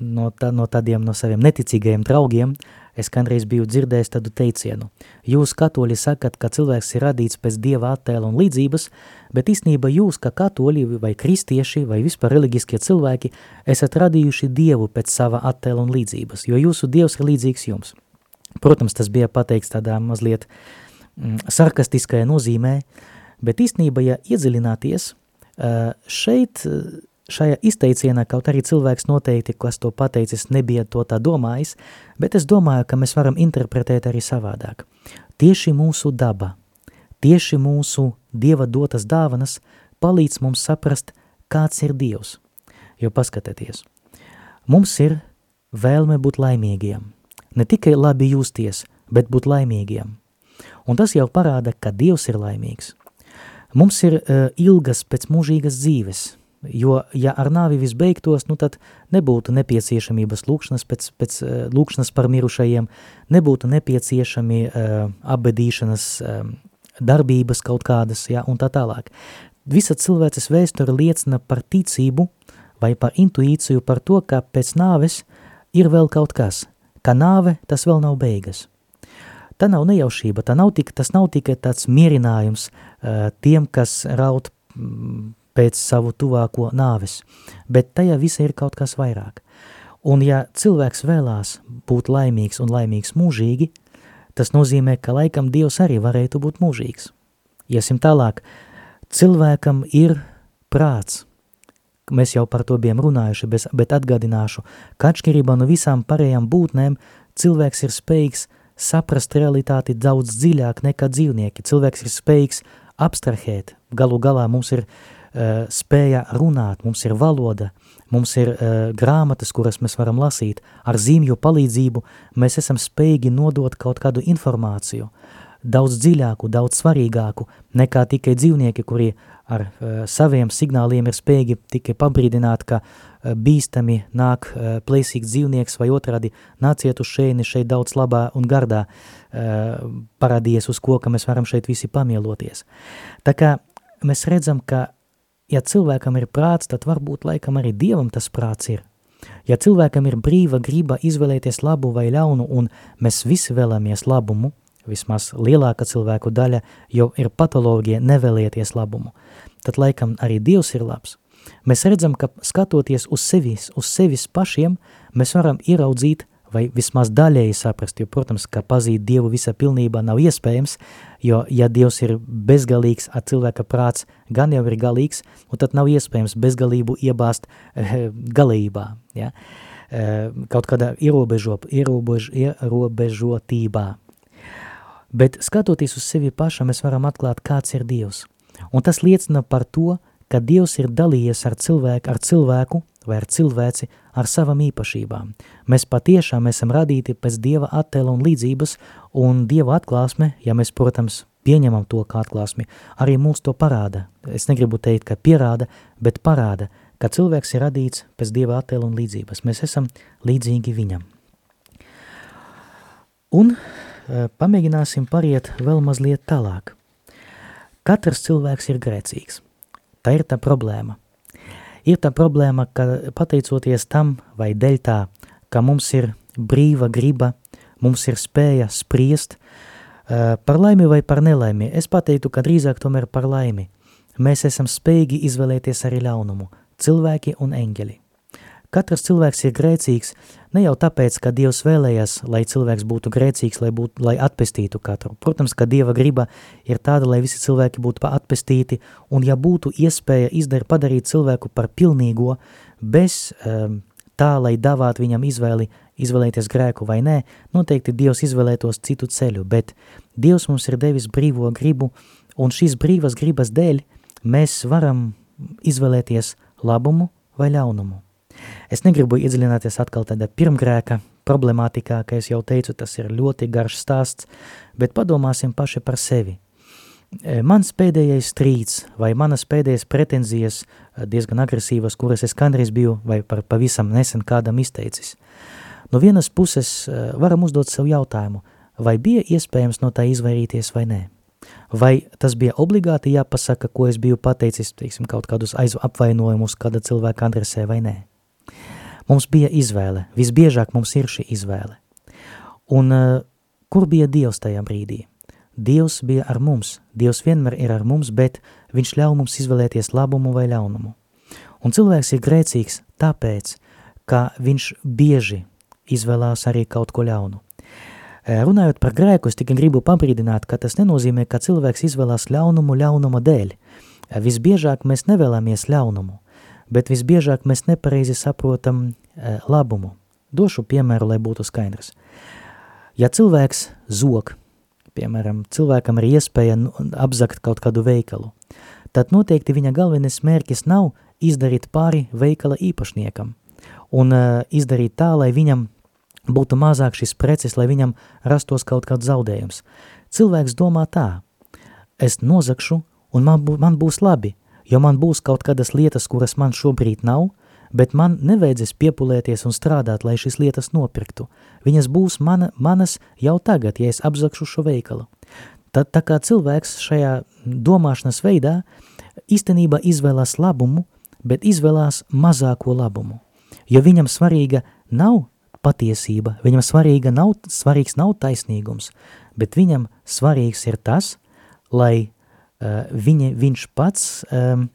no, tā, no tādiem no saviem neticīgajiem draugiem Es kādreiz biju dzirdējis tādu teicienu. Jūs, katoļi, sakat, ka cilvēks ir radīts pēc dieva attēla un līdzības, bet īstenībā jūs, kā katoļi vai kristieši vai vispār reliģiskie cilvēki, esat radījuši dievu pēc sava attēla un līdzības, jo jūsu dievs ir līdzīgs jums. Protams, tas bija pateikts tādā mazliet mm, sarkastiskajā nozīmē, bet īstenībā, ja iedziļināties, šeit šajā izteicienā, kaut arī cilvēks noteikti, kas to pateicis, nebija to tā domājis, bet es domāju, ka mēs varam interpretēt arī savādāk. Tieši mūsu daba, tieši mūsu Dieva dotas dāvanas palīdz mums saprast, kāds ir Dievs. Jo paskatieties, mums ir vēlme būt laimīgiem. Ne tikai labi justies, bet būt laimīgiem. Un tas jau parāda, ka Dievs ir laimīgs. Mums ir uh, ilgas pēc mūžīgas dzīves, jo, ja ar nāvi viss beigtos, nu tad nebūtu nepieciešamības lūkšanas, pēc, pēc uh, lūkšanas par mirušajiem, nebūtu nepieciešami uh, abedīšanas uh, darbības kaut kādas, ja, un tā tālāk. Visa cilvēces vēsture liecina par ticību vai par intuīciju par to, ka pēc nāves ir vēl kaut kas, ka nāve tas vēl nav beigas. Tā nav nejaušība, tā nav tik, tas nav tikai tāds mierinājums uh, tiem, kas raud mm, pēc savu tuvāko nāves, bet tajā visa ir kaut kas vairāk. Un ja cilvēks vēlās būt laimīgs un laimīgs mūžīgi, tas nozīmē, ka laikam Dievs arī varētu būt mūžīgs. Iesim tālāk, cilvēkam ir prāts, mēs jau par to bijām runājuši, bet atgādināšu, ka atšķirībā no visām pārējām būtnēm cilvēks ir spējīgs saprast realitāti daudz dziļāk nekā dzīvnieki. Cilvēks ir spējīgs abstrahēt, galu galā mums ir uh, spēja runāt, mums ir valoda, mums ir uh, grāmatas, kuras mēs varam lasīt, ar zīmju palīdzību mēs esam spējīgi nodot kaut kādu informāciju, daudz dziļāku, daudz svarīgāku nekā tikai dzīvnieki, kuri ar uh, saviem signāliem ir spējīgi tikai pabrīdināt, ka uh, bīstami nāk eh, plēsīgs dzīvnieks vai otrādi nāciet uz šeini, šeit daudz labā un gardā eh, parādījies uz koka, mēs varam šeit visi pamieloties. Tā kā mēs redzam, ka ja cilvēkam ir prāts, tad varbūt laikam arī Dievam tas prāts ir. Ja cilvēkam ir brīva griba izvēlēties labu vai ļaunu, un mēs visi vēlamies labumu, vismaz lielāka cilvēku daļa jau ir patoloģija nevēlieties labumu, tad laikam arī Dievs ir labs. Mēs redzam, ka skatoties uz sevis, uz sevis pašiem, mēs varam ieraudzīt vai vismaz daļēji saprast, jo, protams, ka pazīt Dievu visā pilnībā nav iespējams, jo, ja Dievs ir bezgalīgs, a cilvēka prāts gan jau ir galīgs, un tad nav iespējams bezgalību iebāzt e, galībā, ja? e, kaut kādā ierobežo, ierobež, ierobežotībā. Bet skatoties uz sevi pašam, mēs varam atklāt, kāds ir Dievs. Un tas liecina par to, ka Dievs ir dalījies ar cilvēku, ar cilvēku vai ar cilvēci ar savam īpašībām. Mēs patiešām esam radīti pēc Dieva attēla un līdzības, un Dieva atklāsme, ja mēs, protams, pieņemam to kā atklāsmi, arī mums to parāda. Es negribu teikt, ka pierāda, bet parāda, ka cilvēks ir radīts pēc Dieva attēla un līdzības. Mēs esam līdzīgi viņam. Un e, pamēģināsim pariet vēl mazliet tālāk. Katrs cilvēks ir grēcīgs – Tā ir tā problēma. Ir tā problēma, ka pateicoties tam vai dēļ tā, ka mums ir brīva griba, mums ir spēja spriest par laimi vai par nelaimi. Es pateiktu, ka drīzāk tomēr par laimi. Mēs esam spējīgi izvēlēties arī ļaunumu, cilvēki un eņģeli. Katrs cilvēks ir grēcīgs ne jau tāpēc, ka Dievs vēlējās, lai cilvēks būtu grēcīgs, lai, būtu, lai atpestītu katru. Protams, ka Dieva griba ir tāda, lai visi cilvēki būtu atpestīti, un ja būtu iespēja izdar, padarīt cilvēku par pilnīgo, bez um, tā, lai davātu viņam izvēli, izvēlēties grēku vai nē, noteikti Dievs izvēlētos citu ceļu, bet Dievs mums ir devis brīvo gribu, un šīs brīvas gribas dēļ mēs varam izvēlēties labumu vai ļaunumu. Es negribu iedziļināties atkal tādā pirmgrēka problemātikā, ka es jau teicu, tas ir ļoti garš stāsts, bet padomāsim paši par sevi. E, mans pēdējais strīds vai manas pēdējais pretenzijas e, diezgan agresīvas, kuras es kandreiz biju vai par pavisam nesen kādam izteicis. No vienas puses e, varam uzdot sev jautājumu, vai bija iespējams no tā izvairīties vai nē. Vai tas bija obligāti jāpasaka, ko es biju pateicis, teiksim, kaut kādus apvainojumus kāda cilvēka adresē vai nē. Mums bija izvēle, visbiežāk mums ir šī izvēle. Un uh, kur bija Dievs tajā brīdī? Dievs bija ar mums, Dievs vienmēr ir ar mums, bet viņš ļauj mums izvēlēties labumu vai ļaunumu. Un cilvēks ir grēcīgs tāpēc, ka viņš bieži izvēlās arī kaut ko ļaunu. Eh, runājot par grēku, es tikai gribu pabrīdināt, ka tas nenozīmē, ka cilvēks izvēlās ļaunumu ļaunuma dēļ. Eh, visbiežāk mēs nevēlamies ļaunumu bet visbiežāk mēs nepareizi saprotam e, labumu. Došu piemēru, lai būtu skaidrs. Ja cilvēks zog, piemēram, cilvēkam ir iespēja nu, apzakt kaut kādu veikalu, tad noteikti viņa galvenais mērķis nav izdarīt pāri veikala īpašniekam un uh, izdarīt tā, lai viņam būtu mazāk šis preces, lai viņam rastos kaut kāds zaudējums. Cilvēks domā tā, es nozakšu un man, bū, man būs labi, jo man būs kaut kādas lietas, kuras man šobrīd nav, bet man nevajadzēs piepulēties un strādāt, lai šīs lietas nopirktu. Viņas būs mana, manas jau tagad, ja es apzakšu šo veikalu. Tad tā kā cilvēks šajā domāšanas veidā īstenībā izvēlās labumu, bet izvēlās mazāko labumu, jo viņam svarīga nav patiesība, viņam svarīga nav, svarīgs nav taisnīgums, bet viņam svarīgs ir tas, lai viņa, viņš pats um,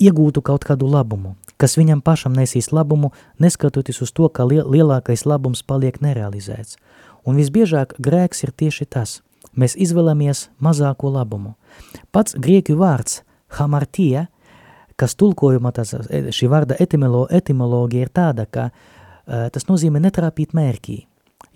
iegūtu kaut kādu labumu, kas viņam pašam nesīs labumu, neskatoties uz to, ka lielākais labums paliek nerealizēts. Un visbiežāk grēks ir tieši tas. Mēs izvēlamies mazāko labumu. Pats grieķu vārds hamartija, kas tulkojumā tas, šī vārda etimolo, etimoloģija ir tāda, ka uh, tas nozīmē netrāpīt mērķī.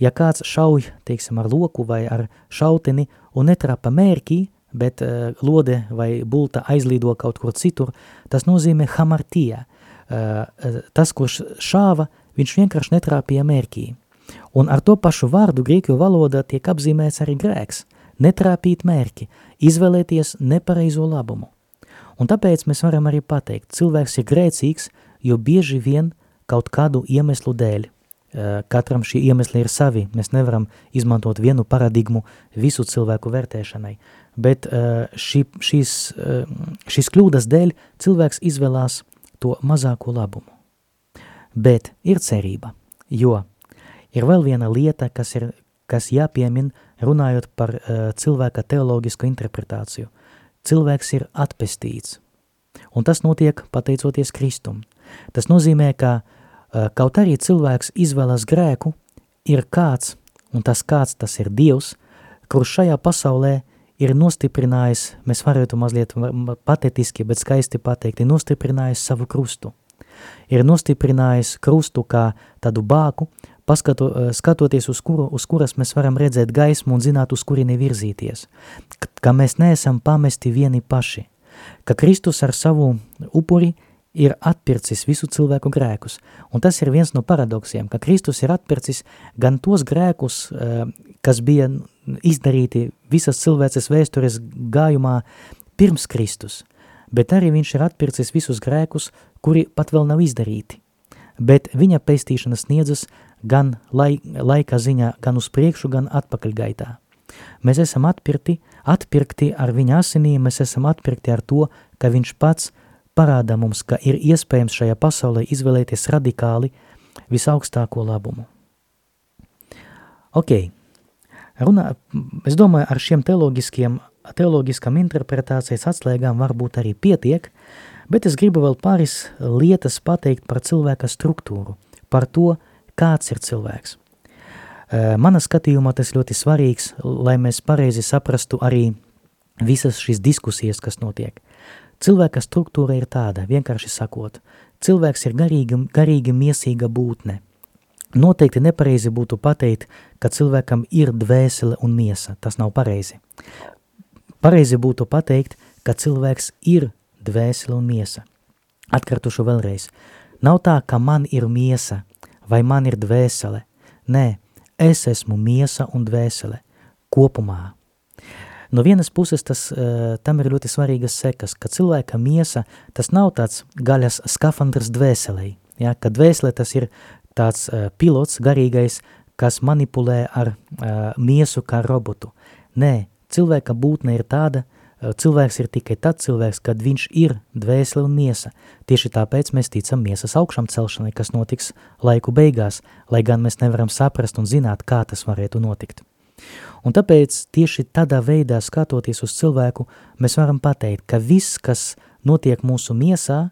Ja kāds šauj, teiksim, ar loku vai ar šauteni un netrapa mērķī, bet uh, lode vai bulta aizlido kaut kur citur, tas nozīmē hamartija. Uh, tas, kurš šāva, viņš vienkārši netrāpīja mērķī. Un ar to pašu vārdu grieķu valodā tiek apzīmēts arī grēks – netrāpīt mērķi, izvēlēties nepareizo labumu. Un tāpēc mēs varam arī pateikt, cilvēks ir grēcīgs, jo bieži vien kaut kādu iemeslu dēļ. Katram šī iemesli ir savi, mēs nevaram izmantot vienu paradigmu visu cilvēku vērtēšanai, bet šī, šīs, šīs kļūdas dēļ cilvēks izvēlās to mazāko labumu. Bet ir cerība, jo ir vēl viena lieta, kas ir kas jāpiemin runājot par uh, cilvēka teoloģisku interpretāciju. Cilvēks ir atpestīts, un tas notiek pateicoties Kristum. Tas nozīmē, ka kaut arī cilvēks izvēlas grēku, ir kāds, un tas kāds tas ir Dievs, kurš šajā pasaulē ir nostiprinājis, mēs varētu mazliet patetiski, bet skaisti pateikt, ir nostiprinājis savu krustu. Ir nostiprinājis krustu kā tādu bāku, paskato, eh, skatoties uz, kuru, uz kuras mēs varam redzēt gaismu un zināt, uz kurieni virzīties, ka mēs neesam pamesti vieni paši, ka Kristus ar savu upuri ir atpircis visu cilvēku grēkus. Un tas ir viens no paradoksiem, ka Kristus ir atpircis gan tos grēkus, eh, kas bija izdarīti visas cilvēces vēstures gājumā pirms Kristus, bet arī viņš ir atpircis visus grēkus, kuri pat vēl nav izdarīti. Bet viņa pestīšana sniedzas gan lai, laika ziņā, gan uz priekšu, gan atpakaļgaitā. Mēs esam atpirkti, atpirkti ar viņa asinīm, mēs esam atpirkti ar to, ka viņš pats parāda mums, ka ir iespējams šajā pasaulē izvēlēties radikāli visaugstāko labumu. Ok, runā, es domāju, ar šiem teoloģiskiem, teoloģiskam interpretācijas atslēgām varbūt arī pietiek, bet es gribu vēl pāris lietas pateikt par cilvēka struktūru, par to, kāds ir cilvēks. Mana skatījumā tas ļoti svarīgs, lai mēs pareizi saprastu arī visas šīs diskusijas, kas notiek. Cilvēka struktūra ir tāda, vienkārši sakot, cilvēks ir garīgi, garīgi miesīga būtne. Noteikti nepareizi būtu pateikt, ka cilvēkam ir dvēsele un miesa, tas nav pareizi. Pareizi būtu pateikt, ka cilvēks ir dvēsele un miesa. Atkartušu vēlreiz. Nav tā, ka man ir miesa, vai man ir dvēsele. Nē, es esmu miesa un dvēsele kopumā. No vienas puses tas, uh, tam ir ļoti svarīgas sekas, ka cilvēka miesa tas nav tāds gaļas skafandrs dvēselei, ja, ka dvēsele tas ir tāds uh, pilots garīgais, kas manipulē ar uh, miesu kā robotu. Nē, cilvēka būtne ir tāda, cilvēks ir tikai tad cilvēks, kad viņš ir dvēsele un miesa. Tieši tāpēc mēs ticam miesas augšām celšanai, kas notiks laiku beigās, lai gan mēs nevaram saprast un zināt, kā tas varētu notikt. Un tāpēc tieši tādā veidā skatoties uz cilvēku, mēs varam pateikt, ka viss, kas notiek mūsu miesā,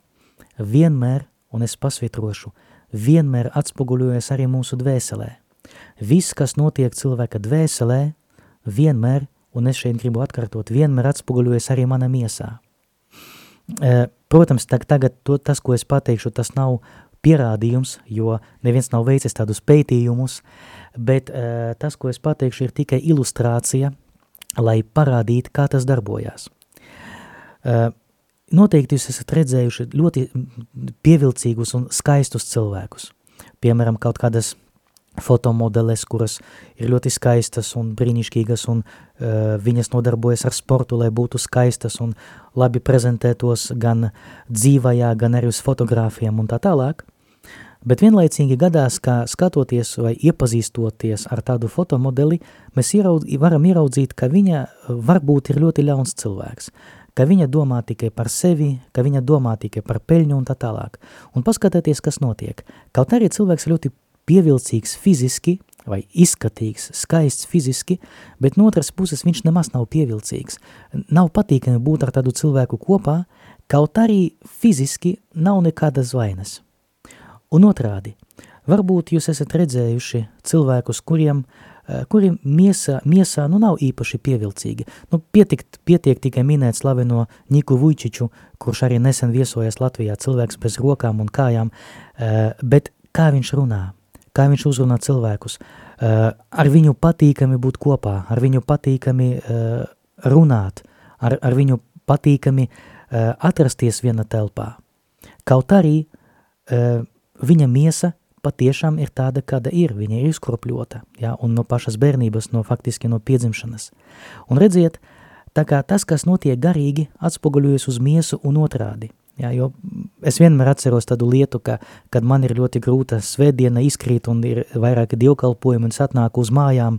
vienmēr, un es pasvitrošu, vienmēr atspoguļojas arī mūsu dvēselē. Viss, kas notiek cilvēka dvēselē, vienmēr un es šeit gribu atkārtot, vienmēr atspoguļojas arī mana miesā. Protams, tagad to, tas, ko es pateikšu, tas nav pierādījums, jo neviens nav veicis tādus pētījumus, bet tas, ko es pateikšu, ir tikai ilustrācija, lai parādītu, kā tas darbojās. Noteikti jūs esat redzējuši ļoti pievilcīgus un skaistus cilvēkus. Piemēram, kaut kādas fotomodeles, kuras ir ļoti skaistas un brīnišķīgas, un uh, viņas nodarbojas ar sportu, lai būtu skaistas un labi prezentētos gan dzīvajā, gan arī uz fotogrāfiem un tā tālāk. Bet vienlaicīgi gadās, ka skatoties vai iepazīstoties ar tādu fotomodeli, mēs ieraudz, varam ieraudzīt, ka viņa varbūt ir ļoti ļauns cilvēks, ka viņa domā tikai par sevi, ka viņa domā tikai par peļņu un tā tālāk. Un paskatieties, kas notiek. Kaut arī cilvēks ļoti pievilcīgs fiziski vai izskatīgs, skaists fiziski, bet no otras puses viņš nemaz nav pievilcīgs. Nav patīkami būt ar tādu cilvēku kopā, kaut arī fiziski nav nekādas vainas. Un otrādi, varbūt jūs esat redzējuši cilvēkus, kuriem, kuriem miesā, miesā nu nav īpaši pievilcīgi. Nu, pietiek, pietiek tikai minēt slaveno Niku Vujčiču, kurš arī nesen viesojas Latvijā, cilvēks bez rokām un kājām, bet kā viņš runā, kā viņš uzrunā cilvēkus. Uh, ar viņu patīkami būt kopā, ar viņu patīkami runāt, ar, ar viņu patīkami atrasties viena telpā. Kaut arī viņa miesa patiešām ir tāda, kāda ir, viņa ir izkropļota, ja, un no pašas bērnības, no faktiski no piedzimšanas. Un redziet, tā kā tas, kas notiek garīgi, atspoguļojas uz miesu un otrādi – Jā, jo es vienmēr atceros tādu lietu, ka, kad man ir ļoti grūta svētdiena izkrīt un ir vairāki dievkalpojumi un es atnāku uz mājām,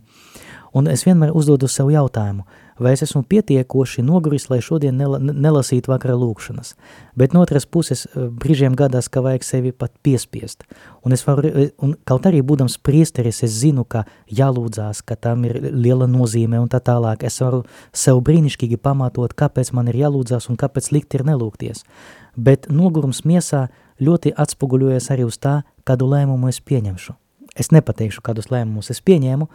un es vienmēr uzdodu sev jautājumu, vai es esmu pietiekoši noguris, lai šodien nela, nelasītu vakara lūkšanas. Bet no otras puses, eh, brīžiem gadās, ka vajag sevi pat piespiest. Un, es varu, eh, un kaut arī būdams priesteris, es zinu, ka jālūdzās, ka tam ir liela nozīme un tā tālāk. Es varu sev brīnišķīgi pamatot, kāpēc man ir jālūdzās un kāpēc likt ir nelūgties. Bet nogurums miesā ļoti atspoguļojas arī uz tā, kādu lēmumu es pieņemšu. Es nepateikšu, kādus lēmumus es pieņēmu,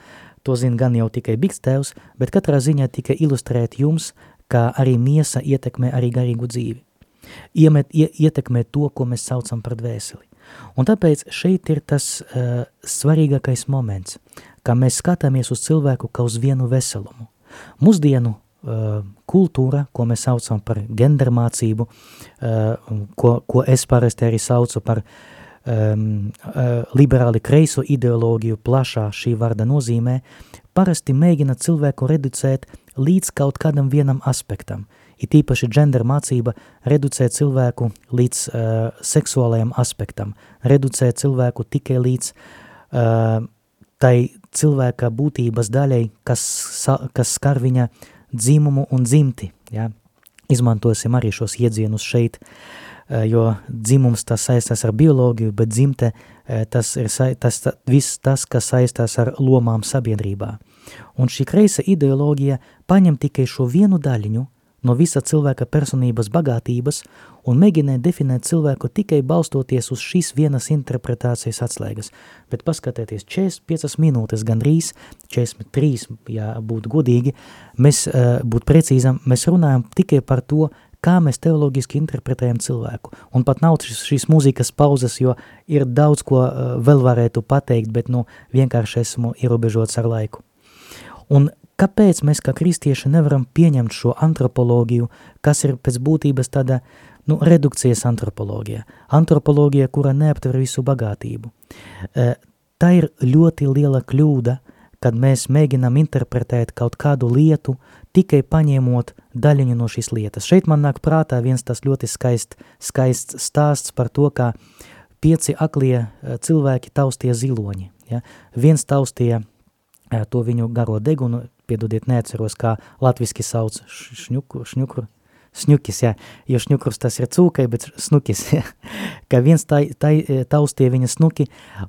to zina gan jau tikai Bigstēvs, bet katrā ziņā tikai ilustrēt jums, kā arī miesa ietekmē arī garīgu dzīvi. Iemet, ie, ietekmē to, ko mēs saucam par dvēseli. Un tāpēc šeit ir tas uh, svarīgākais moments, kā mēs skatāmies uz cilvēku kā uz vienu veselumu. Mūsdienu uh, kultūra, ko mēs saucam par gendermācību, uh, ko, ko es parasti arī saucu par uh, um, uh, liberāli kreiso ideoloģiju plašā šī vārda nozīmē, parasti mēģina cilvēku reducēt līdz kaut kādam vienam aspektam. It īpaši gender mācība reducē cilvēku līdz uh, seksuālajam aspektam, reducē cilvēku tikai līdz uh, tai cilvēka būtības daļai, kas, kas skar viņa dzimumu un dzimti. Ja? Izmantosim arī šos iedzienus šeit. Uh, jo dzimums tas saistās ar bioloģiju, bet dzimte eh, tas ir tas, tas, viss tas, kas saistās ar lomām sabiedrībā. Un šī kreisa ideoloģija paņem tikai šo vienu daļiņu no visa cilvēka personības bagātības un mēģina definēt cilvēku tikai balstoties uz šīs vienas interpretācijas atslēgas. Bet paskatieties, 45 minūtes gandrīz, 43, ja būtu godīgi, mēs, uh, būt precīzam, mēs runājam tikai par to, kā mēs teoloģiski interpretējam cilvēku. Un pat nav šis, šīs mūzikas pauzes, jo ir daudz, ko uh, vēl varētu pateikt, bet nu, vienkārši esmu ierobežots ar laiku. Un kāpēc mēs kā kristieši nevaram pieņemt šo antropoloģiju, kas ir pēc būtības tāda nu, redukcijas antropoloģija, antropoloģija, kura neaptver visu bagātību. Uh, tā ir ļoti liela kļūda, kad mēs mēģinām interpretēt kaut kādu lietu, tikai paņēmot daļiņu no šīs lietas. Šeit man nāk prātā viens tas ļoti skaist, skaists stāsts par to, kā pieci aklie eh, cilvēki taustie ziloņi. Ja? Viens taustie eh, to viņu garo degunu, piedodiet, neatceros, kā latviski sauc šņukru, šņukru, Sņukis, jā, jo šņukurs tas ir cūkai, bet snukis, jā. Ka viens tai, tai, taustie viņa snuki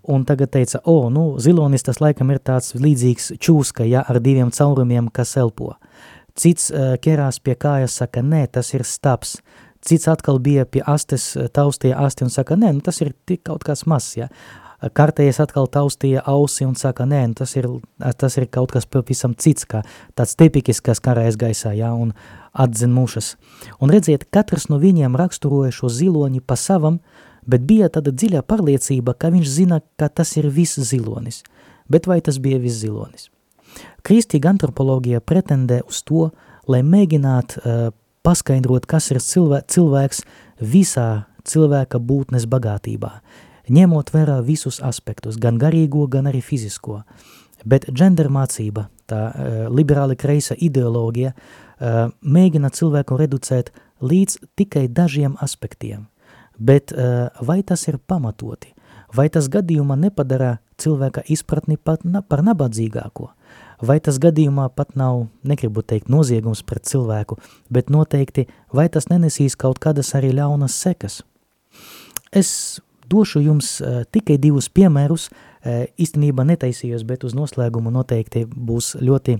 un tagad teica, o, nu, zilonis tas laikam ir tāds līdzīgs čūska, jā, ar diviem caurumiem, kas elpo. Cits uh, ķerās pie kājas, saka, nē, tas ir staps. Cits atkal bija pie astes, taustie asti un saka, nē, nu, tas ir tik kaut kas mazs, jā. Kārtējies atkal taustīja ausi un saka, nē, nu, tas ir, tas ir kaut kas pavisam cits, kā tāds tepikis, kas karājas gaisā, jā, un atzin mušas. Un redziet, katrs no viņiem raksturoja šo ziloņi pa savam, bet bija tāda dziļa pārliecība, ka viņš zina, ka tas ir viss zilonis. Bet vai tas bija viss zilonis? Kristīga antropoloģija pretendē uz to, lai mēģinātu uh, paskaidrot, kas ir cilvē, cilvēks visā cilvēka būtnes bagātībā. Ņemot vērā visus aspektus, gan garīgo, gan arī fizisko. Bet gender mācība, tā uh, liberāli kreisa ideoloģija, uh, mēģina cilvēku reducēt līdz tikai dažiem aspektiem. Bet uh, vai tas ir pamatoti? Vai tas gadījumā nepadara cilvēka izpratni pat na, par nabadzīgāko? Vai tas gadījumā pat nav, negribu teikt, noziegums pret cilvēku, bet noteikti, vai tas nenesīs kaut kādas arī ļaunas sekas? Es došu jums uh, tikai divus piemērus, uh, īstenībā netaisījos, bet uz noslēgumu noteikti būs ļoti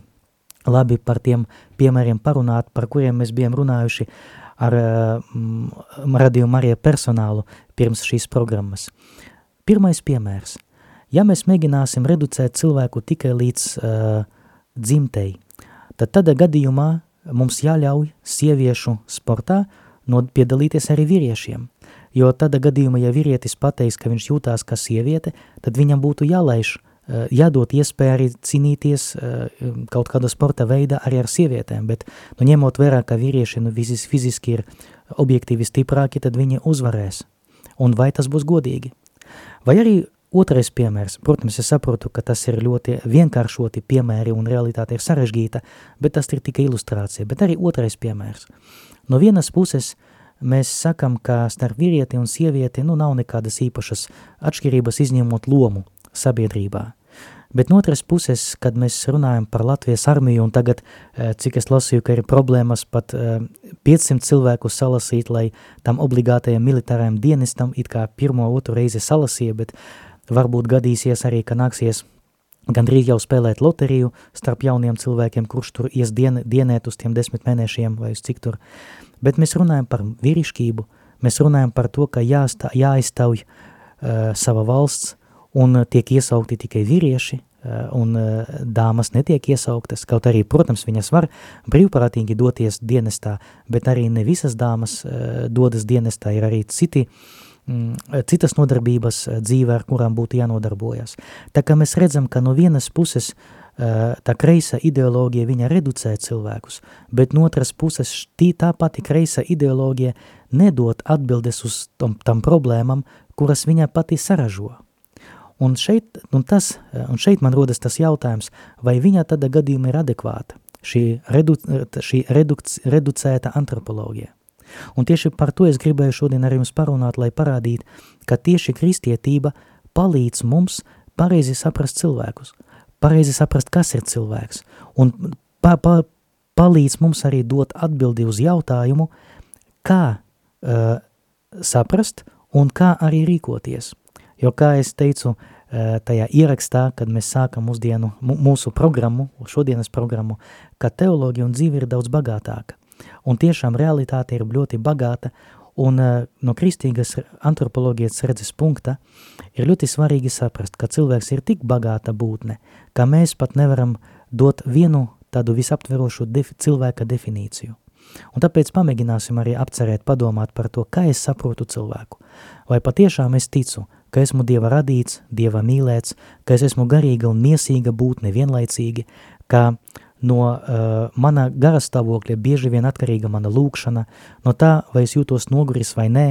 labi par tiem piemēriem parunāt, par kuriem mēs bijām runājuši ar uh, radījumu Marija personālu pirms šīs programmas. Pirmais piemērs – Ja mēs mēģināsim reducēt cilvēku tikai līdz uh, dzimtei, tad tādā gadījumā mums jāļauj sieviešu sportā no piedalīties arī vīriešiem. Jo tādā gadījumā, ja vīrietis pateiks, ka viņš jūtās kā sieviete, tad viņam būtu jālaiž, uh, jādod iespēja arī cīnīties uh, kaut kāda sporta veida arī ar sievietēm, bet nu, ņemot vērā, ka vīrieši nu, fizis, fiziski ir objektīvi stiprāki, tad viņi uzvarēs. Un vai tas būs godīgi? Vai arī Otrais piemērs, protams, es saprotu, ka tas ir ļoti vienkāršoti piemēri un realitāte ir sarežģīta, bet tas ir tikai ilustrācija, bet arī otrais piemērs. No vienas puses mēs sakam, ka starp vīrieti un sievieti nu nav nekādas īpašas atšķirības izņemot lomu sabiedrībā. Bet no otras puses, kad mēs runājam par Latvijas armiju, un tagad, eh, cik es lasīju, ka ir problēmas pat 500 eh, cilvēku salasīt, lai tam obligātajam militārajam dienestam it kā pirmo otru reizi salasīja, bet uh, Varbūt gadīsies arī, ka nāksies gandrīz jau spēlēt loteriju starp jauniem cilvēkiem, kurš tur ies dien, dienēt uz tiem desmit mēnešiem vai uz cik tur. Bet mēs runājam par vīrišķību, mēs runājam par to, ka jāstā, jāiztauj uh, sava valsts un tiek iesaukti tikai vīrieši, uh, un uh, dāmas netiek iesauktas, kaut arī, protams, viņas var brīvprātīgi doties dienestā, bet arī ne visas dāmas uh, dodas dienestā, ir arī citi uh, Mm, citas nodarbības eh, dzīvē, ar kurām būtu jānodarbojas. Tā kā mēs redzam, ka no vienas puses eh, tā kreisa ideoloģija viņa reducē cilvēkus, bet no otras puses tī tā pati kreisa ideoloģija nedod atbildes uz tom, tam problēmam, kuras viņa pati saražo. Un šeit, un, tas, eh, un šeit man rodas tas jautājums, vai viņa tada gadījuma ir adekvāta, šī, redu, šī reduc, reducēta antropoloģija. Un tieši par to es gribēju šodien ar jums parunāt, lai parādītu, ka tieši kristietība palīdz mums pareizi saprast cilvēkus, pareizi saprast, kas ir cilvēks, un pa, pa, palīdz mums arī dot atbildi uz jautājumu, kā uh, saprast un kā arī rīkoties. Jo, kā es teicu, uh, tajā ierakstā, kad mēs sākam mūsdienu, mūsu programmu, šodienas programmu, ka teoloģija un dzīve ir daudz bagātāka. Un tiešām realitāte ir ļoti bagāta, un uh, no kristīgas antropoloģijas redzes punkta ir ļoti svarīgi saprast, ka cilvēks ir tik bagāta būtne, ka mēs pat nevaram dot vienu tādu visaptverošu defi cilvēka definīciju. Un tāpēc pamēģināsim arī apcerēt, padomāt par to, kā es saprotu cilvēku. Vai patiešām es ticu, ka esmu Dieva radīts, Dieva mīlēts, ka es esmu garīga un miesīga būtne vienlaicīgi, ka no uh, mana gara stāvokļa bieži vien atkarīga mana lūkšana, no tā, vai es jūtos noguris vai nē,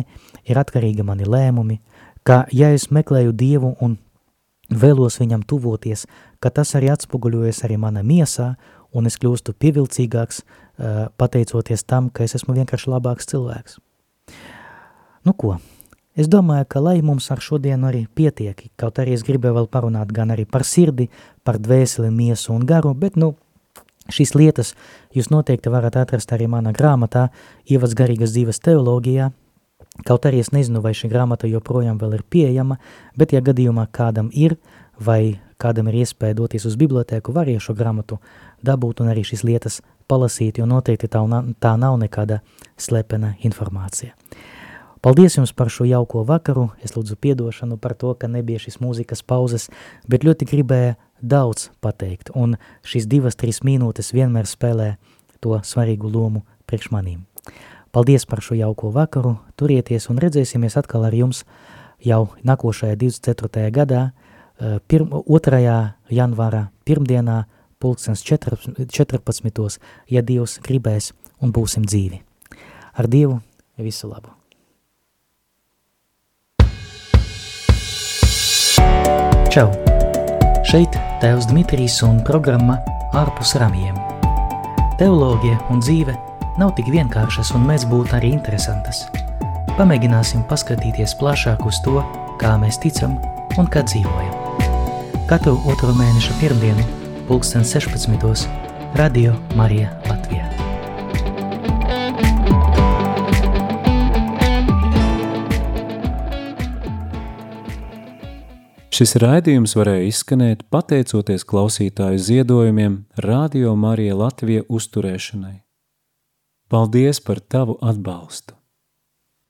ir atkarīga mani lēmumi, ka ja es meklēju Dievu un vēlos viņam tuvoties, ka tas arī atspoguļojas arī mana miesā, un es kļūstu pievilcīgāks, uh, pateicoties tam, ka es esmu vienkārši labāks cilvēks. Nu ko, es domāju, ka lai mums ar šodienu arī pietiek, kaut arī es gribēju vēl parunāt gan arī par sirdi, par dvēseli, miesu un garu, bet nu, Šīs lietas jūs noteikti varat atrast arī manā grāmatā Ievads garīgas dzīves teoloģijā, kaut arī es nezinu, vai šī grāmata joprojām vēl ir pieejama, bet ja gadījumā kādam ir, vai kādam ir iespēja doties uz bibliotēku, var šo grāmatu dabūt un arī šīs lietas palasīt, jo noteikti tā, tā nav nekāda slepena informācija. Paldies jums par šo jauko vakaru, es lūdzu piedošanu par to, ka nebija šīs mūzikas pauzes, bet ļoti gribēju daudz pateikt, un šīs divas, trīs minūtes vienmēr spēlē to svarīgu lomu priekš manīm. Paldies par šo jauko vakaru, turieties un redzēsimies atkal ar jums jau nākošajā 24. gadā, 2. Eh, janvāra pirmdienā, pulkstens 14. ja Dievs gribēs un būsim dzīvi. Ar Dievu visu labu! Čau! Šeit Tēvs Dmitrijs un programma Ārpus ramjiem. Teoloģija un dzīve nav tik vienkāršas un mēs būtu arī interesantas. Pamēģināsim paskatīties plašāk uz to, kā mēs ticam un kā dzīvojam. Katru otro mēneša pirmdienu, pulksten 16. Radio Marija Latvijā. Šis raidījums varēja izskanēt pateicoties klausītāju ziedojumiem Radio Marija Latvija uzturēšanai. Paldies par tavu atbalstu!